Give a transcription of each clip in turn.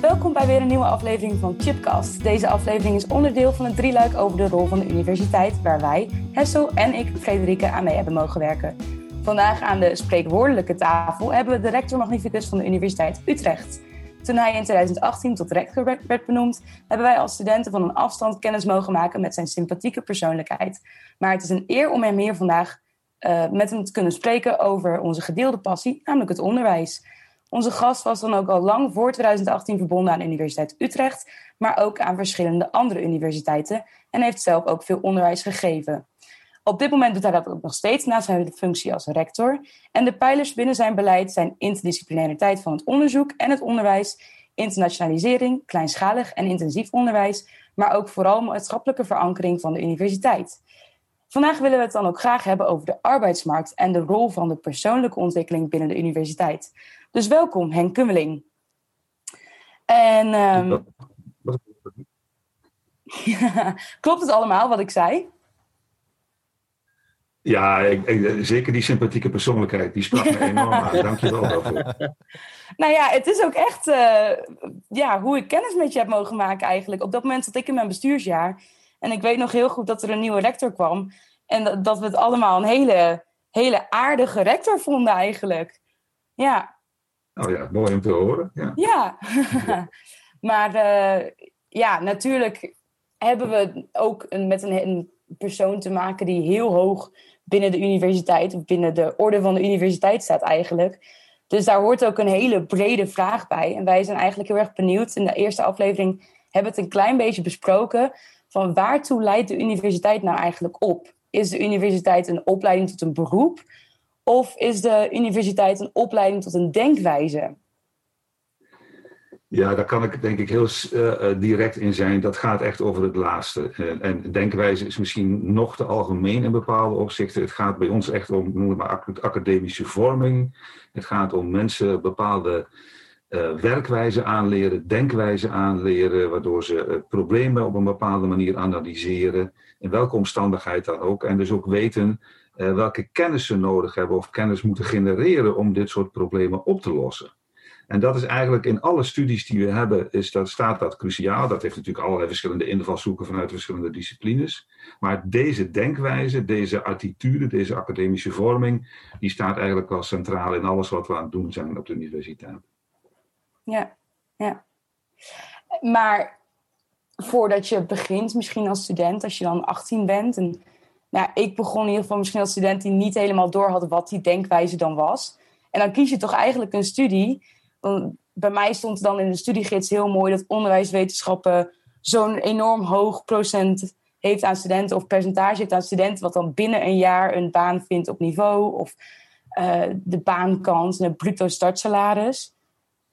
Welkom bij weer een nieuwe aflevering van Chipcast. Deze aflevering is onderdeel van het drieluik over de rol van de universiteit, waar wij, Hessel en ik, Frederike, aan mee hebben mogen werken. Vandaag aan de spreekwoordelijke tafel hebben we de rector magnificus van de Universiteit Utrecht. Toen hij in 2018 tot rector werd benoemd, hebben wij als studenten van een afstand kennis mogen maken met zijn sympathieke persoonlijkheid. Maar het is een eer om hem hier vandaag uh, met hem te kunnen spreken over onze gedeelde passie, namelijk het onderwijs. Onze gast was dan ook al lang voor 2018 verbonden aan de Universiteit Utrecht, maar ook aan verschillende andere universiteiten en heeft zelf ook veel onderwijs gegeven. Op dit moment doet hij dat ook nog steeds naast zijn functie als rector. En de pijlers binnen zijn beleid zijn interdisciplinariteit van het onderzoek en het onderwijs, internationalisering, kleinschalig en intensief onderwijs, maar ook vooral maatschappelijke verankering van de universiteit. Vandaag willen we het dan ook graag hebben over de arbeidsmarkt en de rol van de persoonlijke ontwikkeling binnen de universiteit. Dus welkom, Henk Kummeling. En um, klopt het allemaal wat ik zei? Ja, ik, ik, zeker die sympathieke persoonlijkheid, die sprak me enorm aan. Dank je wel daarvoor. Nou ja, het is ook echt uh, ja, hoe ik kennis met je heb mogen maken eigenlijk. Op dat moment zat ik in mijn bestuursjaar. En ik weet nog heel goed dat er een nieuwe rector kwam. En dat, dat we het allemaal een hele, hele aardige rector vonden eigenlijk. Ja. Oh ja, mooi om te horen. Ja, ja. maar uh, ja, natuurlijk hebben we ook een, met een, een, persoon te maken die heel hoog binnen de universiteit, of binnen de orde van de universiteit staat eigenlijk. Dus daar hoort ook een hele brede vraag bij. En wij zijn eigenlijk heel erg benieuwd. In de eerste aflevering hebben we het een klein beetje besproken. Van waartoe leidt de universiteit nou eigenlijk op? Is de universiteit een opleiding tot een beroep? Of is de universiteit een opleiding tot een denkwijze? Ja, daar kan ik denk ik heel uh, direct in zijn. Dat gaat echt over het laatste. Uh, en denkwijze is misschien nog te algemeen in bepaalde opzichten. Het gaat bij ons echt om noem het maar, academische vorming. Het gaat om mensen bepaalde werkwijze aanleren, denkwijze aanleren, waardoor ze problemen op een bepaalde manier analyseren. In welke omstandigheid dan ook. En dus ook weten welke kennis ze nodig hebben of kennis moeten genereren om dit soort problemen op te lossen. En dat is eigenlijk in alle studies die we hebben, is dat, staat dat cruciaal. Dat heeft natuurlijk allerlei verschillende invalshoeken vanuit verschillende disciplines. Maar deze denkwijze, deze attitude, deze academische vorming, die staat eigenlijk wel centraal in alles wat we aan het doen zijn op de universiteit. Ja, ja. Maar voordat je begint, misschien als student, als je dan 18 bent. En, nou, ik begon in ieder geval misschien als student die niet helemaal door had wat die denkwijze dan was. En dan kies je toch eigenlijk een studie bij mij stond dan in de studiegids heel mooi dat onderwijswetenschappen zo'n enorm hoog procent heeft aan studenten of percentage heeft aan studenten wat dan binnen een jaar een baan vindt op niveau of uh, de baankans en het bruto startsalaris.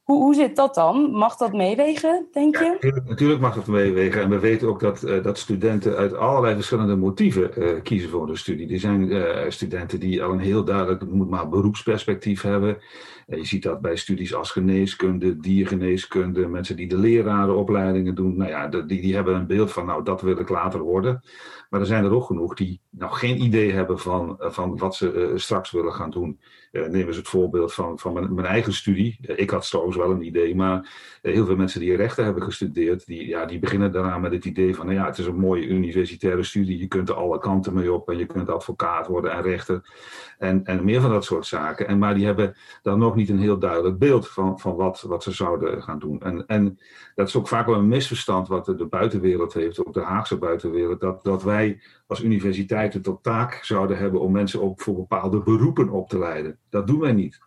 Hoe, hoe zit dat dan? Mag dat meewegen, denk je? Ja, natuurlijk, mag dat meewegen. En we weten ook dat, uh, dat studenten uit allerlei verschillende motieven uh, kiezen voor de studie. Er zijn uh, studenten die al een heel duidelijk moet maar, beroepsperspectief hebben. Je ziet dat bij studies als geneeskunde, diergeneeskunde, mensen die de lerarenopleidingen doen. Nou ja, die, die hebben een beeld van, nou, dat wil ik later worden. Maar er zijn er ook genoeg die nog geen idee hebben van, van wat ze straks willen gaan doen. neem eens het voorbeeld van, van mijn, mijn eigen studie. ik had trouwens wel een idee, maar heel veel mensen die rechten hebben gestudeerd, die, ja, die beginnen daarna met het idee van, nou ja, het is een mooie universitaire studie, je kunt er alle kanten mee op en je kunt advocaat worden en rechter en, en meer van dat soort zaken. En, maar die hebben dan nog niet een heel duidelijk beeld van, van wat, wat ze zouden gaan doen. En, en dat is ook vaak wel een misverstand wat de, de buitenwereld heeft, ook de Haagse buitenwereld, dat, dat wij als universiteiten tot taak zouden hebben om mensen ook voor bepaalde beroepen op te leiden. Dat doen wij niet.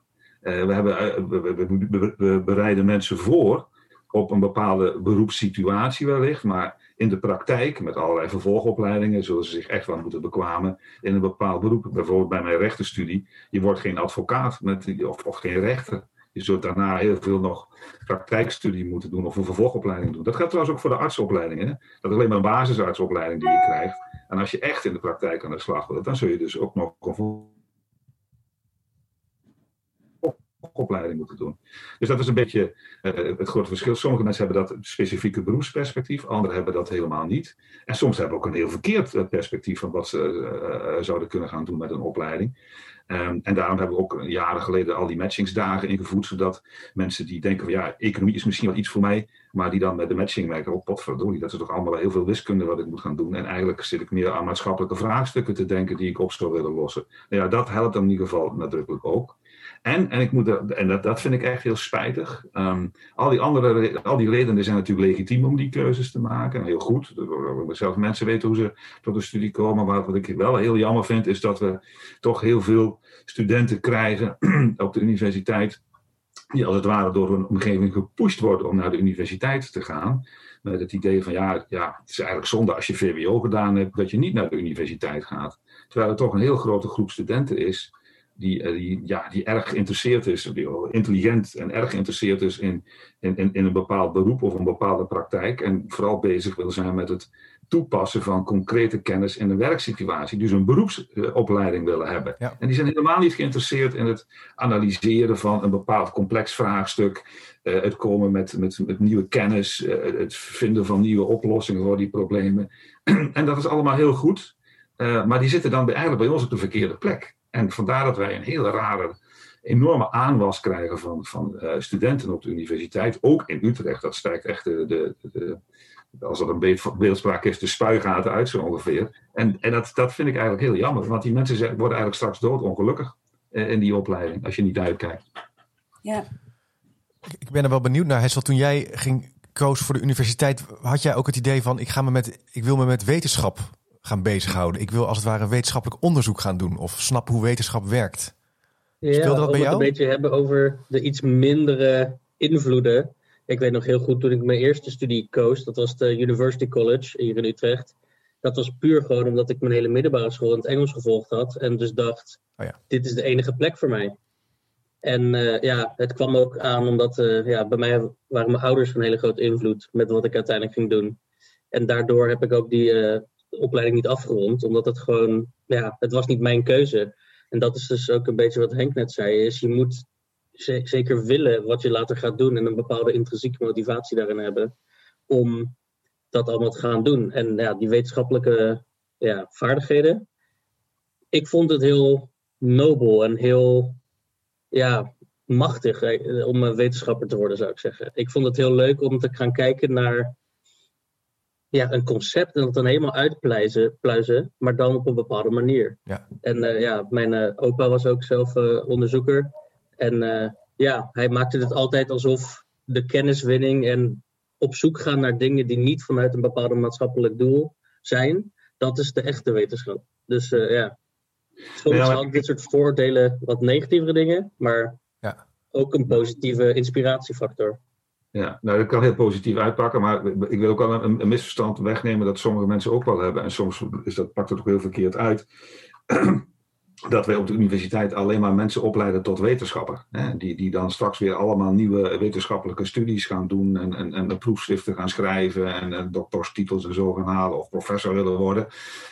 Uh, we, hebben, we, we, we, bereiden mensen voor op een bepaalde beroepssituatie wellicht, maar in de praktijk, met allerlei vervolgopleidingen, zullen ze zich echt wel moeten bekwamen in een bepaald beroep. Bijvoorbeeld bij mijn rechtenstudie, je wordt geen advocaat met, of, of geen rechter. Je zult daarna heel veel nog praktijkstudie moeten doen of een vervolgopleiding doen. Dat geldt trouwens ook voor de artsopleiding. Hè? Dat is alleen maar een basisartsopleiding die je krijgt. En als je echt in de praktijk aan de slag wilt, dan zul je dus ook nog een opleiding moeten doen. Dus dat is een beetje uh, het grote verschil. Sommige mensen hebben dat specifieke beroepsperspectief, anderen hebben dat helemaal niet. En soms hebben ook een heel verkeerd eh, perspectief van wat ze uh, zouden kunnen gaan doen met een opleiding. Um, en daarom hebben we ook jaren geleden al die matchingsdagen ingevoerd, zodat mensen die denken van ja, economie is misschien wel iets voor mij, maar die dan met de matching werken, oh potverdorie, dat is toch allemaal heel veel wiskunde wat ik moet gaan doen. En eigenlijk zit ik meer aan maatschappelijke vraagstukken te denken die ik op zou willen lossen. Nou ja, dat helpt in ieder geval nadrukkelijk ook. En, en, ik moet en dat, dat vind ik echt heel spijtig. Um, al, die andere, al die redenen zijn natuurlijk legitiem om die keuzes te maken. Heel goed. Zelfs mensen weten hoe ze tot een studie komen. Maar wat ik wel heel jammer vind, is dat we toch heel veel studenten krijgen op de universiteit. Die als het ware door hun omgeving gepusht worden om naar de universiteit te gaan. Met het idee van ja, ja, het is eigenlijk zonde als je VWO gedaan hebt dat je niet naar de universiteit gaat. Terwijl er toch een heel grote groep studenten is die, eh, die, ja, die erg geïnteresseerd is, die intelligent en erg geïnteresseerd is in, in, in een bepaald beroep of een bepaalde praktijk. En vooral bezig wil zijn met het toepassen van concrete kennis in een werksituatie. Dus een beroepsopleiding willen hebben. En die zijn helemaal niet geïnteresseerd in het analyseren van een bepaald complex vraagstuk. Uh, het komen met, met, met nieuwe kennis, uh, het vinden van nieuwe oplossingen voor die problemen. en dat is allemaal heel goed. Uh, maar die zitten dan bij, eigenlijk bij ons op de verkeerde plek. En vandaar dat wij een hele rare, enorme aanwas krijgen van, van uh, studenten op de universiteit. Ook in Utrecht. Dat stijgt echt de, de, de als dat een beeldspraak is, de spuigaten uit zo ongeveer. En, en dat, dat vind ik eigenlijk heel jammer. Want die mensen worden eigenlijk straks doodongelukkig uh, in die opleiding. Als je niet uitkijkt. Ja. Ik ben er wel benieuwd naar, Hessel. Toen jij ging koos voor de universiteit, had jij ook het idee van: ik, ga me met, ik wil me met wetenschap gaan bezighouden. Ik wil als het ware wetenschappelijk onderzoek gaan doen of snappen hoe wetenschap werkt. Ja, Speelde dat bij jou? een beetje hebben over de iets mindere invloeden. Ik weet nog heel goed toen ik mijn eerste studie koos, dat was de University College hier in Utrecht. Dat was puur gewoon omdat ik mijn hele middelbare school in het Engels gevolgd had. En dus dacht, oh ja. dit is de enige plek voor mij. En uh, ja, het kwam ook aan omdat uh, ja, bij mij waren mijn ouders van hele grote invloed met wat ik uiteindelijk ging doen. En daardoor heb ik ook die uh, opleiding niet afgerond, omdat het gewoon, ja, het was niet mijn keuze. En dat is dus ook een beetje wat Henk net zei, is je moet zeker willen wat je later gaat doen en een bepaalde intrinsieke motivatie daarin hebben om dat allemaal te gaan doen. En ja, die wetenschappelijke ja, vaardigheden, ik vond het heel nobel en heel ja, machtig eh, om een wetenschapper te worden, zou ik zeggen. Ik vond het heel leuk om te gaan kijken naar ja, een concept en dat dan helemaal uitpluizen, pluizen, maar dan op een bepaalde manier. Ja. En uh, ja, mijn uh, opa was ook zelf uh, onderzoeker. En ja, hij maakte het altijd alsof de kenniswinning en op zoek gaan naar dingen die niet vanuit een bepaald maatschappelijk doel zijn, dat is de echte wetenschap. Dus ja, soms ja, maar... dit soort voordelen wat negatievere dingen, maar ja. ook een positieve inspiratiefactor. Ja, nou dat kan heel positief uitpakken, maar ik wil ook wel een, een, misverstand wegnemen dat sommige mensen ook wel hebben. En soms is dat, pakt het ook heel verkeerd uit. dat wij op de universiteit alleen maar mensen opleiden tot wetenschapper. Hè? Die, die dan straks weer allemaal nieuwe wetenschappelijke studies gaan doen en, en, en proefschriften gaan schrijven en, en doctorstitels en zo gaan halen of professor willen worden.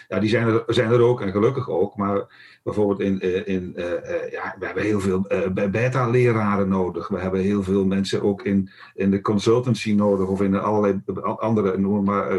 Ja, die zijn er, zijn er ook en gelukkig ook, maar bijvoorbeeld in, eh, in uh, ja, we hebben heel veel uh, beta-leraren nodig. We hebben heel veel mensen ook in, in de consultancy nodig of in allerlei andere, noem maar,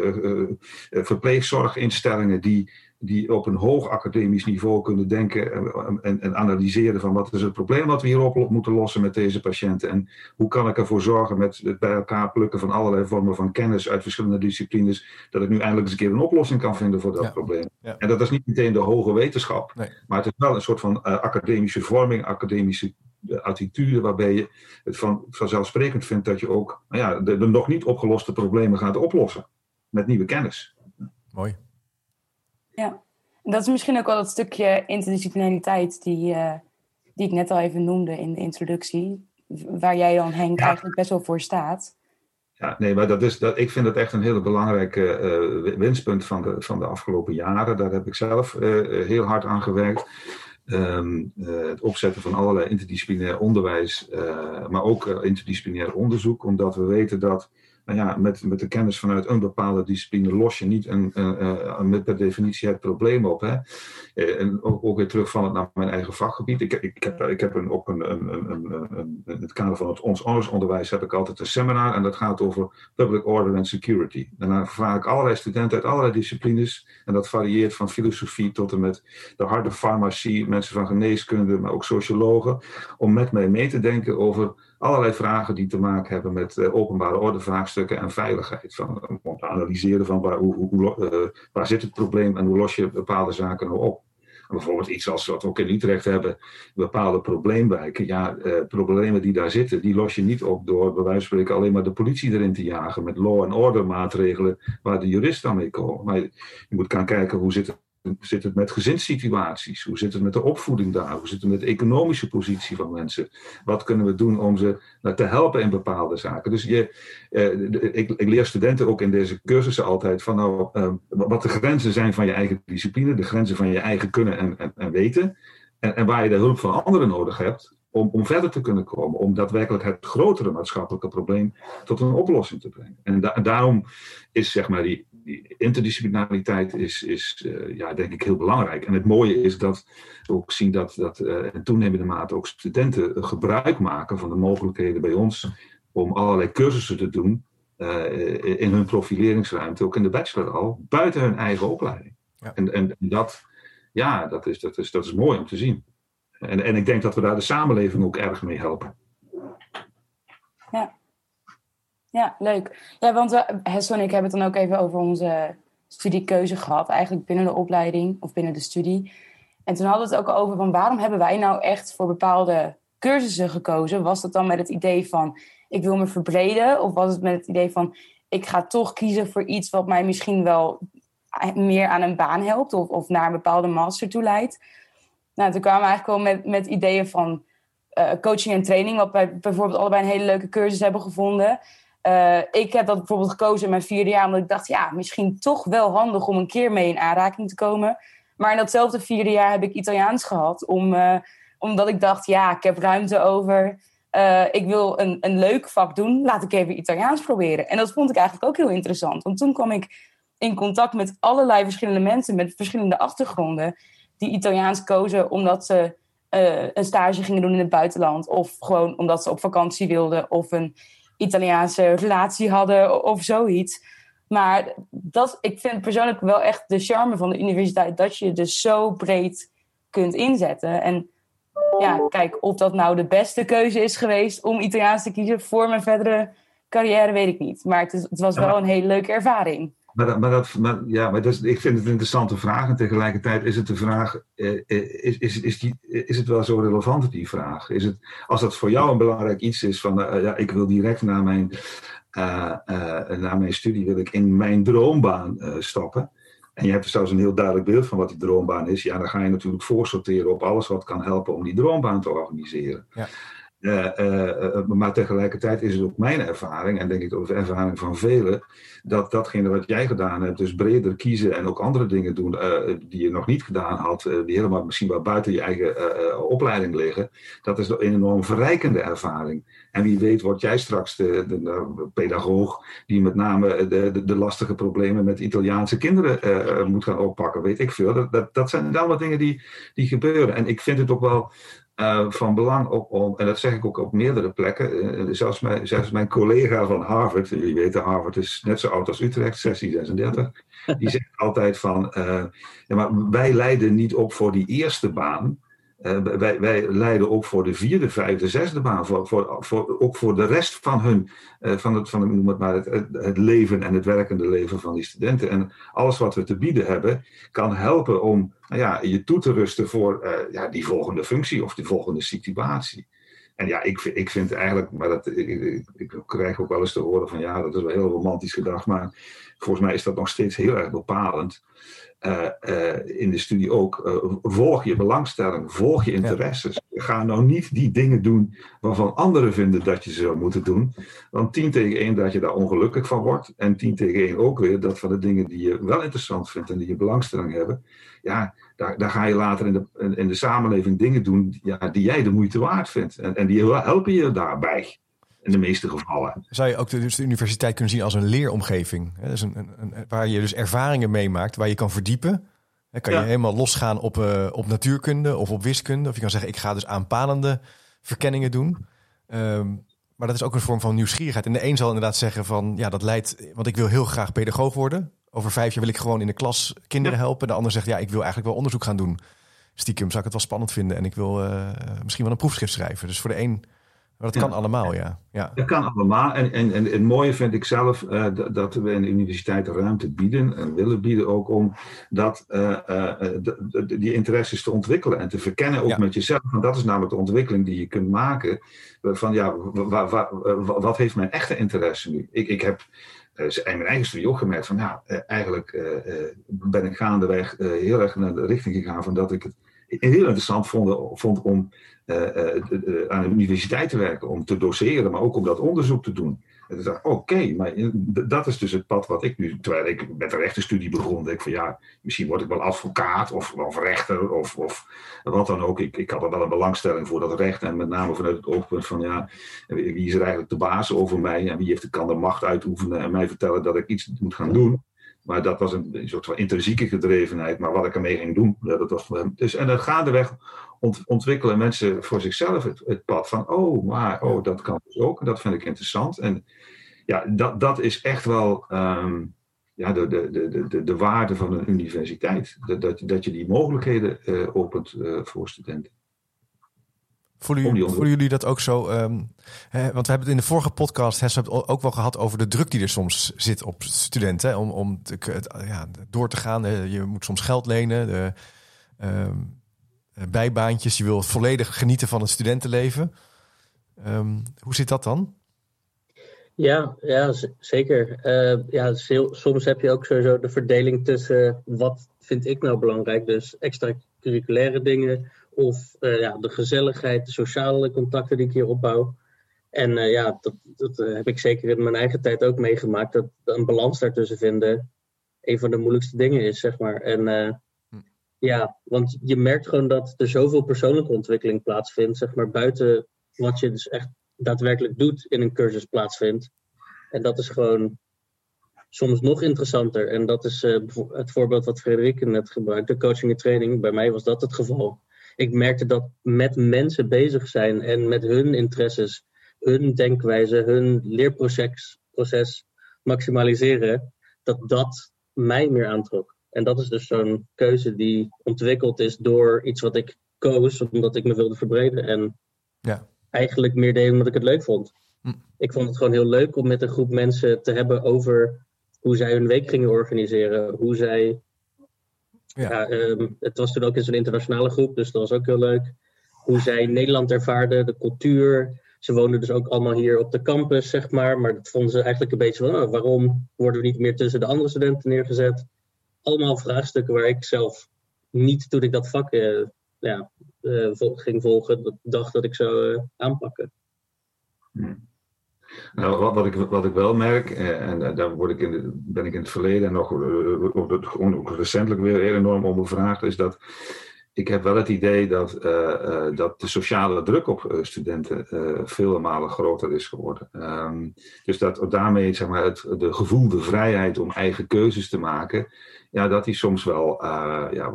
verpleegzorginstellingen die die op een hoog academisch niveau kunnen denken en, en, analyseren van wat is het probleem wat we hierop moeten lossen met deze patiënten en hoe kan ik ervoor zorgen met het bij elkaar plukken van allerlei vormen van kennis uit verschillende disciplines, dat ik nu eindelijk eens een keer een oplossing kan vinden voor dat probleem. En dat is niet meteen de hoge wetenschap, maar het is wel een soort van uh, academische vorming, academische attitude waarbij je het van, vanzelfsprekend vindt dat je ook nou ja, de, de nog niet opgeloste problemen gaat oplossen met nieuwe kennis. Mooi. Ja, en dat is misschien ook wel dat stukje interdisciplinariteit die, uh, die ik net al even noemde in de introductie. Waar jij dan, Henk, eigenlijk best wel voor staat. Ja, nee, maar dat is, dat, ik vind het echt een hele belangrijke uh, winstpunt van de, van de afgelopen jaren. Daar heb ik zelf heel hard aan gewerkt. Ehm, het opzetten van allerlei interdisciplinair onderwijs, maar ook interdisciplinair onderzoek, omdat we weten dat nou ja, met, met de kennis vanuit een bepaalde discipline los je niet een, uh, met per definitie het probleem op. Hè? Uh, en ook, weer terugvallend naar mijn eigen vakgebied. Ik, ik, heb, ik heb een, ook een, een, een, in het kader van het ons onderwijs heb ik altijd een seminar en dat gaat over public order and security. En dan vraag ik allerlei studenten uit allerlei disciplines en dat varieert van filosofie tot en met de harde farmacie, mensen van geneeskunde, maar ook sociologen, om met mij mee te denken over allerlei vragen die te maken hebben met uh, openbare ordevraagstukken en veiligheid. Van, om te analyseren van waar, hoe, hoe, uh, waar zit het probleem en hoe los je bepaalde zaken nou op. bijvoorbeeld iets als wat we ook in Utrecht hebben, bepaalde probleemwijken. Ja, problemen die daar zitten, die los je niet op door bij wijze van spreken alleen maar de politie erin te jagen met law and order maatregelen waar de juristen aan mee komen. Maar je moet gaan kijken hoe zit het zit het met gezinssituaties? Hoe zit het met de opvoeding daar? Hoe zit het met de economische positie van mensen? Wat kunnen we doen om ze te helpen in bepaalde zaken? Dus je, eh, ik, ik, leer studenten ook in deze cursussen altijd van nou, eh, wat de grenzen zijn van je eigen discipline, de grenzen van je eigen kunnen en, en, en weten. En, en, waar je de hulp van anderen nodig hebt om, om verder te kunnen komen. Om daadwerkelijk het grotere maatschappelijke probleem tot een oplossing te brengen. En, en daarom is zeg maar die, die interdisciplinariteit is, is uh, ja, denk ik heel belangrijk. En het mooie is dat we ook zien dat, dat uh, in toenemende mate ook studenten gebruik maken van de mogelijkheden bij ons om allerlei cursussen te doen uh, in hun profileringsruimte, ook in de bachelor al, buiten hun eigen opleiding. Ja. En, en dat, ja, dat is, dat, is, dat is mooi om te zien. En, en ik denk dat we daar de samenleving ook erg mee helpen. Ja, ja leuk. Ja, want we, Hessel en ik hebben het dan ook even over onze studiekeuze gehad. Eigenlijk binnen de opleiding of binnen de studie. En toen hadden we het ook over van waarom hebben wij nou echt voor bepaalde cursussen gekozen? Was dat dan met het idee van ik wil me verbreden? Of was het met het idee van ik ga toch kiezen voor iets wat mij misschien wel meer aan een baan helpt of, of naar een bepaalde master toe leidt? Nou, toen kwamen we eigenlijk wel met, met ideeën van uh, coaching en training, wat wij bijvoorbeeld allebei een hele leuke cursus hebben gevonden. Uh, ik heb dat bijvoorbeeld gekozen in mijn vierde jaar, omdat ik dacht, ja, misschien toch wel handig om een keer mee in aanraking te komen. Maar in datzelfde vierde jaar heb ik Italiaans gehad, om, uh, omdat ik dacht, ja, ik heb ruimte over. ik wil een, een leuk vak doen, laat ik even Italiaans proberen. En dat vond ik eigenlijk ook heel interessant, want toen kwam ik in contact met allerlei verschillende mensen met verschillende achtergronden die Italiaans kozen omdat ze uh, een stage gingen doen in het buitenland. Of gewoon omdat ze op vakantie wilden. Of een Italiaanse relatie hadden of zoiets. Maar dat, ik vind persoonlijk wel echt de charme van de universiteit. Dat je dus zo breed kunt inzetten. En ja, kijk, of dat nou de beste keuze is geweest om Italiaans te kiezen voor mijn verdere carrière, weet ik niet. Maar het, is, het was wel een hele leuke ervaring. Maar, maar, dat, maar, ja, maar dat is, ik vind het een interessante vraag. En tegelijkertijd is het de vraag: eh, eh, is, is, is, die, is het wel zo relevant, die vraag? Is het, als dat voor jou een belangrijk iets is van: ja, ik wil direct na mijn, na mijn studie wil ik in mijn droombaan stappen. En je hebt er zelfs een heel duidelijk beeld van wat die droombaan is. Ja, dan ga je natuurlijk voorsorteren op alles wat kan helpen om die droombaan te organiseren. Ja. Uh, uh, maar tegelijkertijd is het ook mijn ervaring, en denk ik ook de ervaring van velen, dat datgene wat jij gedaan hebt, dus breder kiezen en ook andere dingen doen die je nog niet gedaan had, die helemaal misschien wel buiten je eigen opleiding liggen, dat is een enorm verrijkende ervaring. En wie weet word jij straks de, de, pedagoog die met name de, de, de, lastige problemen met Italiaanse kinderen moet gaan oppakken, weet ik veel. Dat, dat, dat zijn allemaal dingen die, die gebeuren. En ik vind het ook wel uh, van belang om, en dat zeg ik ook op meerdere plekken, uh, zelfs, mijn, zelfs mijn collega van Harvard, jullie weten, Harvard is net zo oud als Utrecht, 1636, die zegt altijd van, uh, ja, maar wij leiden niet op voor die eerste baan, wij, wij leiden ook voor de vierde, vijfde, zesde baan. Voor, voor, voor, ook voor de rest van hun, uh, van, het, van noem het, maar, het, het, leven en het werkende leven van die studenten. En alles wat we te bieden hebben, kan helpen om nou ja, je toe te rusten voor uh, ja, die volgende functie of die volgende situatie. En ja, ik, ik vind eigenlijk, maar dat, ik, ik, krijg ook wel eens te horen van ja, dat is wel heel romantisch gedacht, maar volgens mij is dat nog steeds heel erg bepalend. In de studie ook, volg je belangstelling, volg je interesses. Ga nou niet die dingen doen waarvan anderen vinden dat je ze zou moeten doen. Want tien tegen één dat je daar ongelukkig van wordt. En tien tegen één ook weer dat van de dingen die je wel interessant vindt en die je belangstelling hebben. Ja, daar, daar ga je later in de, in de samenleving dingen doen ja, die jij de moeite waard vindt. En, en die helpen je daarbij in de meeste gevallen. Zou je ook de, dus de universiteit kunnen zien als een leeromgeving? Hè? Dus een, een, een, waar je dus ervaringen meemaakt, waar je kan verdiepen. Dan kan je helemaal losgaan op, uh, op natuurkunde of op wiskunde. Of je kan zeggen, ik ga dus aanpalende verkenningen doen. Um, maar dat is ook een vorm van nieuwsgierigheid. En de een zal inderdaad zeggen van, ja, dat leidt... Want ik wil heel graag pedagoog worden. Over vijf jaar wil ik gewoon in de klas kinderen helpen. De ander zegt, ja, ik wil eigenlijk wel onderzoek gaan doen. Stiekem zou ik het wel spannend vinden. En ik wil uh, misschien wel een proefschrift schrijven. Dus voor de een maar dat kan allemaal, ja. ja. Dat kan allemaal. En, en, en het mooie vind ik zelf uh, dat we in de universiteit ruimte bieden en willen bieden ook om dat, uh, uh, die interesses te ontwikkelen en te verkennen ook met jezelf. Want dat is namelijk de ontwikkeling die je kunt maken. Van ja, wat heeft mijn echte interesse nu? Ik, ik heb in mijn eigen studie ook gemerkt van ja, eigenlijk ben ik gaandeweg heel erg naar de richting gegaan van dat ik het heel interessant vond, vond om aan de universiteit te werken, om te doseren, maar ook om dat onderzoek te doen. Oké, maar dat is dus het pad wat ik nu, terwijl ik met de rechtenstudie begon, denk ik van ja, misschien word ik wel advocaat of, of rechter of, of wat dan ook. Ik, ik had er wel een belangstelling voor dat recht en met name vanuit het oogpunt van ja, wie is er eigenlijk de baas over mij en wie heeft de, kan de macht uitoefenen en mij vertellen dat ik iets moet gaan doen. Maar dat was een, soort van intrinsieke gedrevenheid. Maar wat ik ermee ging doen, dat was. Dus, en dan gaandeweg ont, ontwikkelen mensen voor zichzelf het, het, pad van, oh, maar oh, dat kan dus ook. En dat vind ik interessant. En ja, dat, dat is echt wel um, ja, de, de, de, de, de waarde van een universiteit. Dat, dat, dat je die mogelijkheden uh, opent uh, voor studenten. Voelen jullie, voelen jullie dat ook zo? Um, hè, want we hebben het in de vorige podcast het ook wel gehad over de druk die er soms zit op studenten. Hè, om om te, ja, door te gaan. Je moet soms geld lenen. De, um, bijbaantjes. Je wil volledig genieten van het studentenleven. Um, hoe zit dat dan? Ja, ja zeker. Uh, ja, soms heb je ook sowieso de verdeling tussen wat vind ik nou belangrijk. Dus extracurriculaire dingen of ja, de gezelligheid, de sociale contacten die ik hier opbouw. En ja, dat, dat heb ik zeker in mijn eigen tijd ook meegemaakt. Dat een balans daartussen vinden een van de moeilijkste dingen is, zeg maar. En. Ja, want je merkt gewoon dat er zoveel persoonlijke ontwikkeling plaatsvindt, zeg maar, buiten wat je dus echt daadwerkelijk doet in een cursus plaatsvindt. En dat is gewoon soms nog interessanter. En dat is het voorbeeld wat Frederik net gebruikte, coaching en training. Bij mij was dat het geval ik merkte dat met mensen bezig zijn en met hun interesses, hun denkwijze, hun leerproces proces maximaliseren, dat dat mij meer aantrok. En dat is dus zo'n keuze die ontwikkeld is door iets wat ik koos, omdat ik me wilde verbreden. En ja. eigenlijk meer deed omdat ik het leuk vond. Hm. Ik vond het gewoon heel leuk om met een groep mensen te hebben over hoe zij hun week gingen organiseren, hoe zij ja. Ehm, het was toen ook in zo'n internationale groep, dus dat was ook heel leuk. Hoe zij Nederland ervaarden, de cultuur. Ze woonden dus ook allemaal hier op de campus, zeg maar. Maar dat vonden ze eigenlijk een beetje van, oh, waarom worden we niet meer tussen de andere studenten neergezet? Allemaal vraagstukken waar ik zelf niet, toen ik dat vak uh, ja, uh, ging volgen, dacht dat ik zou uh, aanpakken. Hmm. Nou, wat, ik, wat ik wel merk, eh, en daar word ik in ben ik in het verleden en nog ook recentelijk weer enorm om gevraagd, is dat ik heb wel het idee dat, uh, dat de sociale druk op studenten vele malen groter is geworden. Um, dus dat daarmee zeg maar, het, de gevoelde vrijheid om eigen keuzes te maken, ja, dat die soms wel ja,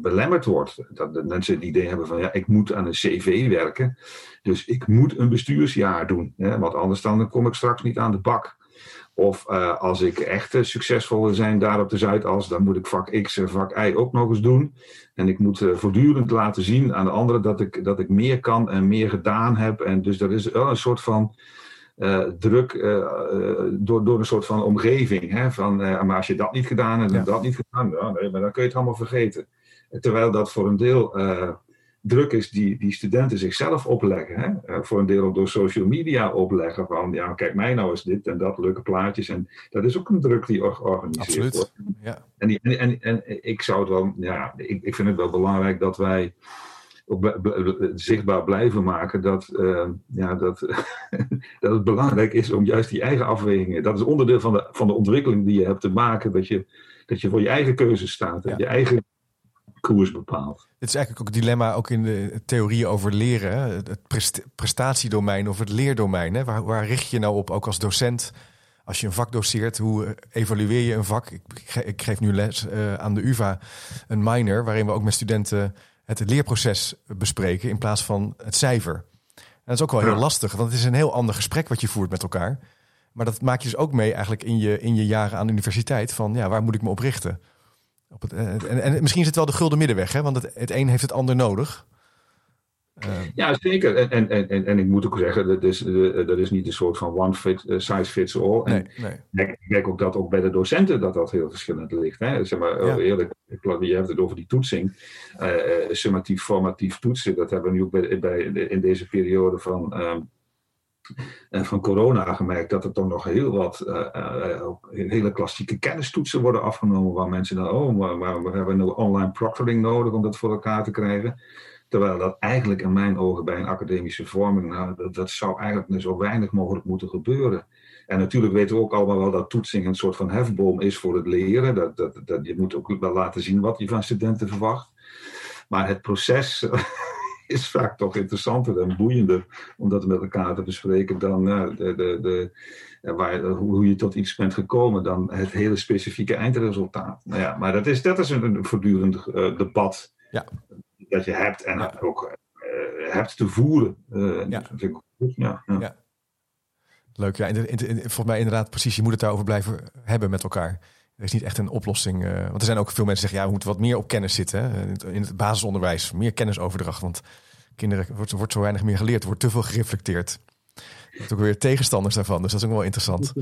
belemmerd wordt. Dat de mensen het idee hebben van ja, ik moet aan een cv werken. Dus ik moet een bestuursjaar doen, hè, want anders dan kom ik straks niet aan de bak. Of uh, als ik echt uh, succesvol wil zijn daar op de Zuidas, dan moet ik vak X en vak Y ook nog eens doen. En ik moet uh, voortdurend laten zien aan de anderen dat ik, dat ik meer kan en meer gedaan heb. En dus er is wel een soort van druk door, door een soort van omgeving. Hè? Van, maar als je dat niet gedaan hebt en dat niet gedaan, ja, nee, maar dan kun je het allemaal vergeten. Terwijl dat voor een deel druk is die, die studenten zichzelf opleggen. Hè? Uh, voor een deel ook door social media opleggen van, ja, kijk mij nou eens dit en dat, leuke plaatjes. En dat is ook een druk die georganiseerd Absoluut. wordt. Ja. En, die, en, en, en ik zou het wel, ja, ik, ik vind het wel belangrijk dat wij zichtbaar blijven maken dat, uh, ja, dat, dat het belangrijk is om juist die eigen afwegingen. Dat is onderdeel van de, van de ontwikkeling die je hebt te maken. Dat je, dat je voor je eigen keuzes staat. Dat je eigen koers bepaalt. Het is eigenlijk ook een dilemma ook in de theorieën over leren. Het prestatiedomein of het leerdomein. Hè? Waar, waar richt je nou op, ook als docent? Als je een vak doseert, hoe evalueer je een vak? Ik, ik geef nu les uh, aan de UvA, een minor, waarin we ook met studenten het leerproces bespreken in plaats van het cijfer. En dat is ook wel heel lastig, want het is een heel ander gesprek wat je voert met elkaar. Maar dat maak je dus ook mee eigenlijk in je, in je jaren aan de universiteit. Van ja, waar moet ik me op richten? Op het, en, en, misschien is het wel de gulden middenweg, hè? want het, het een heeft het ander nodig. Uh, ja, zeker. En, en, en, en ik moet ook zeggen, dat is, dat is niet een soort van one fit, uh, size fits all. En nee, nee. Ik denk ook dat ook bij de docenten dat dat heel verschillend ligt. Hè? Zeg maar, ja. eerlijk, je hebt het over die toetsing. Uh, summatief, formatief toetsen, dat hebben we nu ook bij, bij in deze periode van... Um, van corona gemerkt dat er toch nog heel wat uh, hele klassieke kennistoetsen worden afgenomen. Waar mensen dan, oh, maar, we hebben nu online proctoring nodig om dat voor elkaar te krijgen. Terwijl dat eigenlijk in mijn ogen bij een academische vorming, nou, dat, dat zou eigenlijk zo weinig mogelijk moeten gebeuren. En natuurlijk weten we ook allemaal wel dat toetsing een soort van hefboom is voor het leren. Dat, dat, dat, je moet ook wel laten zien wat je van studenten verwacht. Maar het proces is vaak toch interessanter en boeiender om dat met elkaar te bespreken dan uh, de, de, de, waar, hoe je tot iets bent gekomen, dan het hele specifieke eindresultaat. Nou ja, maar dat is, dat is een, voortdurend uh, debat. Ja dat je hebt en ook uh, hebt te voeren. Uh, ja. Ja, ja. Leuk, ja. In, in, volgens mij inderdaad precies, je moet het daarover blijven hebben met elkaar. Er is niet echt een oplossing. Uh, want er zijn ook veel mensen die zeggen, ja, we moeten wat meer op kennis zitten. In het basisonderwijs, meer kennisoverdracht. Want kinderen wordt, wordt zo weinig meer geleerd, wordt te veel gereflecteerd. Er zijn ook weer tegenstanders daarvan, dus dat is ook wel interessant.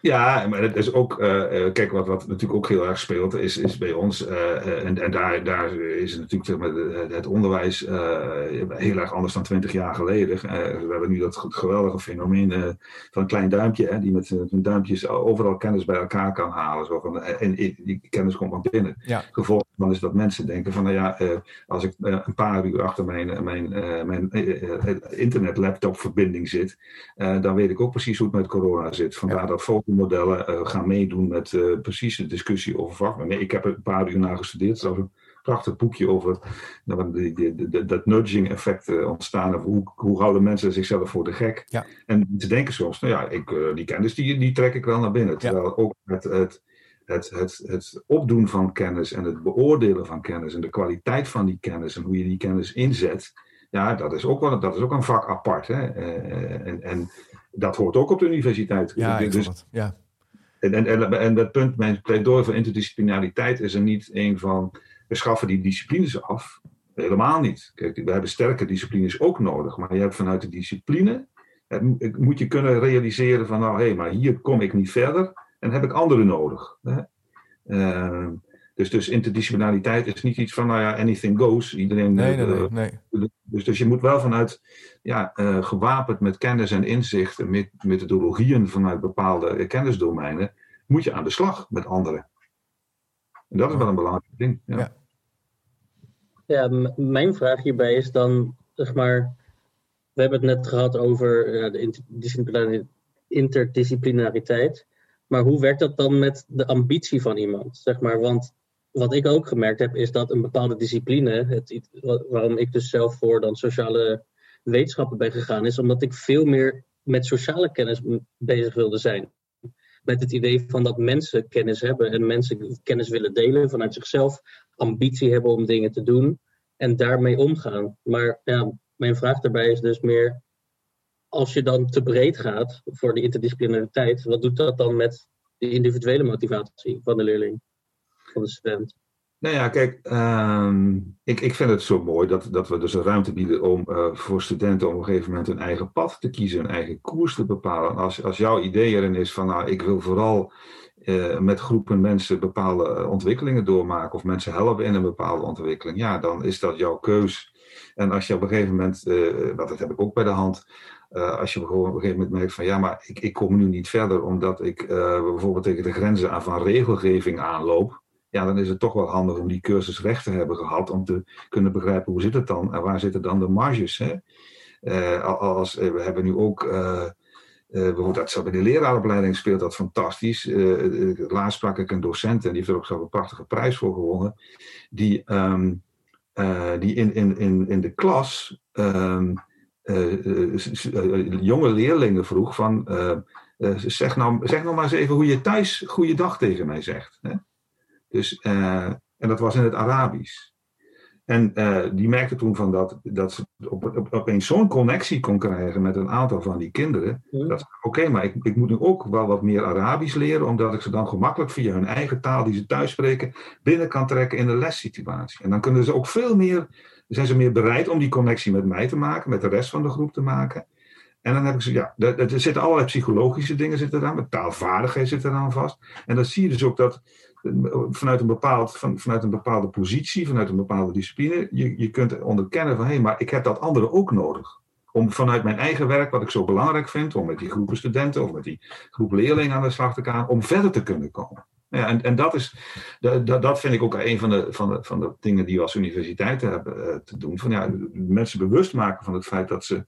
Ja, maar het is ook, uh, kijk, wat, wat natuurlijk ook heel erg speelt, is, is bij ons, uh, en, en daar, daar is het natuurlijk zeg maar, het onderwijs heel erg anders dan twintig jaar geleden. we hebben nu dat geweldige fenomeen van een klein duimpje, hè, die met zijn duimpjes overal kennis bij elkaar kan halen. Zo van, en die kennis komt maar binnen. Ja. Gevolg van is dat mensen denken van, nou ja, als ik een paar uur achter mijn, mijn, mijn internet-laptop-verbinding zit, dan weet ik ook precies hoe het met corona zit. Vandaar dat modellen uh, gaan meedoen met uh, precies de discussie over vakmen. Nee, ik heb er een paar uur naar gestudeerd. Er is een prachtig boekje over nou, die, die, die, dat nudging effect uh, ontstaan. Of hoe, hoe houden mensen zichzelf voor de gek? Ja. En ze denken soms, nou ja, ik, die kennis die, die trek ik wel naar binnen. Terwijl ook het, het, het, het, het opdoen van kennis en het beoordelen van kennis en de kwaliteit van die kennis en hoe je die kennis inzet. Ja, dat is ook, wel, dat is ook een vak apart. Hè? en, en dat hoort ook op de universiteit. Ja, dus, ja. En, en, en, en dat punt, mijn pleidooi voor interdisciplinariteit is er niet een van, we schaffen die disciplines af. Helemaal niet. Kijk, we hebben sterke disciplines ook nodig, maar je hebt vanuit de discipline, moet je kunnen realiseren van, nou hé, hey, maar hier kom ik niet verder en heb ik anderen nodig. Hè? Uh, dus, dus interdisciplinariteit is niet iets van, nou ja, anything goes. Iedereen. Nee, nee, nee, nee. Dus, dus je moet wel vanuit, ja, uh, gewapend met kennis en inzicht, en met methodologieën vanuit bepaalde kennisdomeinen, moet je aan de slag met anderen. En dat is wel een belangrijk ding. Ja. ja. ja mijn vraag hierbij is dan, zeg maar, we hebben het net gehad over uh, de interdisciplinariteit. Maar hoe werkt dat dan met de ambitie van iemand? Zeg maar, want wat ik ook gemerkt heb, is dat een bepaalde discipline, het, waarom ik dus zelf voor dan sociale wetenschappen ben gegaan, is omdat ik veel meer met sociale kennis bezig wilde zijn. Met het idee van dat mensen kennis hebben en mensen kennis willen delen vanuit zichzelf, ambitie hebben om dingen te doen en daarmee omgaan. Maar ja, mijn vraag daarbij is dus meer, als je dan te breed gaat voor de interdisciplinariteit, wat doet dat dan met de individuele motivatie van de leerling? Van de student? Nou ja, kijk, ehm, ik, ik vind het zo mooi dat, dat we dus een ruimte bieden om uh, voor studenten om op een gegeven moment hun eigen pad te kiezen, hun eigen koers te bepalen. Als, als jouw idee erin is van, nou, ik wil vooral uh, met groepen mensen bepaalde ontwikkelingen doormaken of mensen helpen in een bepaalde ontwikkeling, ja, dan is dat jouw keus. En als je op een gegeven moment, uh, dat heb ik ook bij de hand, als je op een gegeven moment merkt van ja, maar ik, ik kom nu niet verder omdat ik bijvoorbeeld tegen de grenzen aan van regelgeving aanloop. Ja, dan is het toch wel handig om die cursus recht te hebben gehad om te kunnen begrijpen hoe zit het dan en waar zitten dan de marges. Hè? als, we hebben nu ook uh, bijvoorbeeld dat bij de leraaropleiding speelt dat fantastisch. Laatst sprak ik een docent en die heeft er ook zo'n prachtige prijs voor gewonnen. Die, um, die in, in, in, in de klas um, jonge leerlingen vroeg van... zeg, nou, zeg nou maar eens even hoe je thuis goeiedag tegen mij zegt. Hè? Dus, en dat was in het Arabisch. En uh, die merkte toen van dat, dat ze op, op, opeens zo'n connectie kon krijgen met een aantal van die kinderen. Mm. Dat oké, maar ik, ik moet nu ook wel wat meer Arabisch leren, omdat ik ze dan gemakkelijk via hun eigen taal die ze thuis spreken binnen kan trekken in de lessituatie. En dan kunnen ze ook veel meer, zijn ze meer bereid om die connectie met mij te maken, met de rest van de groep te maken. En dan heb ik ze, ja, er, er zitten allerlei psychologische dingen zitten eraan, met taalvaardigheid zit eraan vast. En dan zie je dus ook dat vanuit een, bepaald, van, vanuit een bepaalde positie, vanuit een bepaalde discipline, je, je kunt onderkennen van hé, hey, maar ik heb dat andere ook nodig. Om vanuit mijn eigen werk, wat ik zo belangrijk vind, om met die groepen studenten of met die groep leerlingen aan de slag te gaan, om verder te kunnen komen. Ja, en, en dat, is, dat, dat vind ik ook een van de, van de, van de dingen die we als universiteiten hebben uh, te doen. Van, ja, mensen bewust maken van het feit dat ze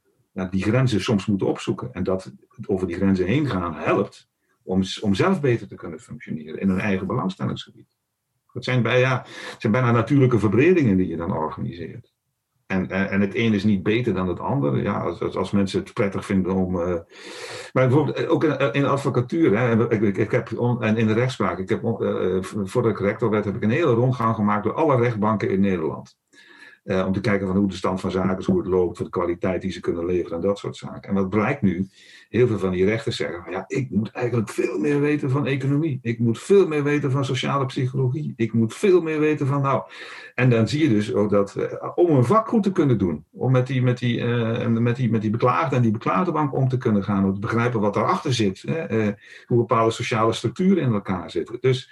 die grenzen soms moeten opzoeken. En dat over die grenzen heen gaan helpt om, om zelf beter te kunnen functioneren in hun eigen belangstellingsgebied. Het zijn, bij, ja, zijn bijna natuurlijke verbredingen die je dan organiseert. En, en, en, het een is niet beter dan het andere. Ja, als, als mensen het prettig vinden om. Uh, maar bijvoorbeeld eh, ook in, in advocatuur hè, ik, ik, heb, en in de rechtspraak. Ik heb, uh, voordat ik rector werd, heb ik een hele rondgang gemaakt door alle rechtbanken in Nederland. Uh, om te kijken van hoe de stand van zaken is, hoe het loopt, de kwaliteit die ze kunnen leveren en dat soort zaken. En wat blijkt nu? Heel veel van die rechters zeggen: van, ja, ik moet eigenlijk veel meer weten van economie. Ik moet veel meer weten van sociale psychologie. Ik moet veel meer weten van nou. En dan zie je dus ook dat uh, om een vak goed te kunnen doen, om met die, met die, uh, met die, met die beklaagde en die beklaagdebank om te kunnen gaan, om te begrijpen wat daarachter zit, hè, hoe bepaalde sociale structuren in elkaar zitten. Dus.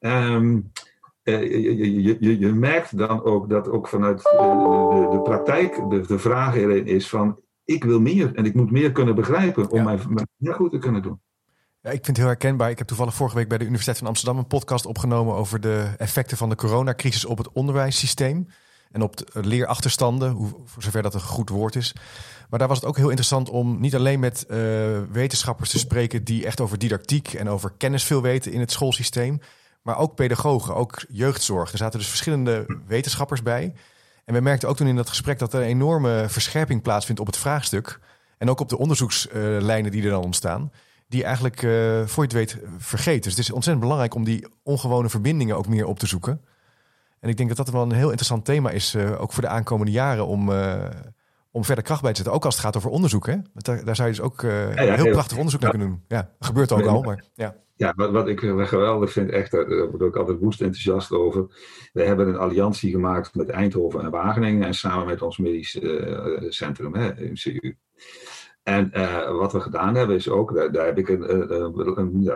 Um, je, je, je, je, merkt dan ook dat ook vanuit de, de, de praktijk de, de vraag erin is van ik wil meer en ik moet meer kunnen begrijpen om mijn, mijn goed te kunnen doen. Ja, ik vind het heel herkenbaar. Ik heb toevallig vorige week bij de Universiteit van Amsterdam een podcast opgenomen over de effecten van de coronacrisis op het onderwijssysteem. En op de leerachterstanden, hoe, voor zover dat een goed woord is. Maar daar was het ook heel interessant om niet alleen met uh, wetenschappers te spreken die echt over didactiek en over kennis veel weten in het schoolsysteem. Maar ook pedagogen, ook jeugdzorg. Er zaten dus verschillende wetenschappers bij. En we merkten ook toen in dat gesprek dat er een enorme verscherping plaatsvindt op het vraagstuk. En ook op de onderzoekslijnen die er dan ontstaan. Die eigenlijk, uh, voor je het weet, vergeten. Dus het is ontzettend belangrijk om die ongewone verbindingen ook meer op te zoeken. En ik denk dat dat wel een heel interessant thema is, uh, ook voor de aankomende jaren, om, uh, om verder kracht bij te zetten. Ook als het gaat over onderzoek. Hè? Daar, daar zou je dus ook heel prachtig onderzoek naar kunnen doen. Ja, dat gebeurt ook al, maar ja. Ja, wat, wat ik geweldig vind, echt, daar word ik altijd woest enthousiast over. We hebben een alliantie gemaakt met Eindhoven en Wageningen en samen met ons medisch uh, centrum, hè, MCU. En uh, wat we gedaan hebben is ook, daar, heb ik een, een, een,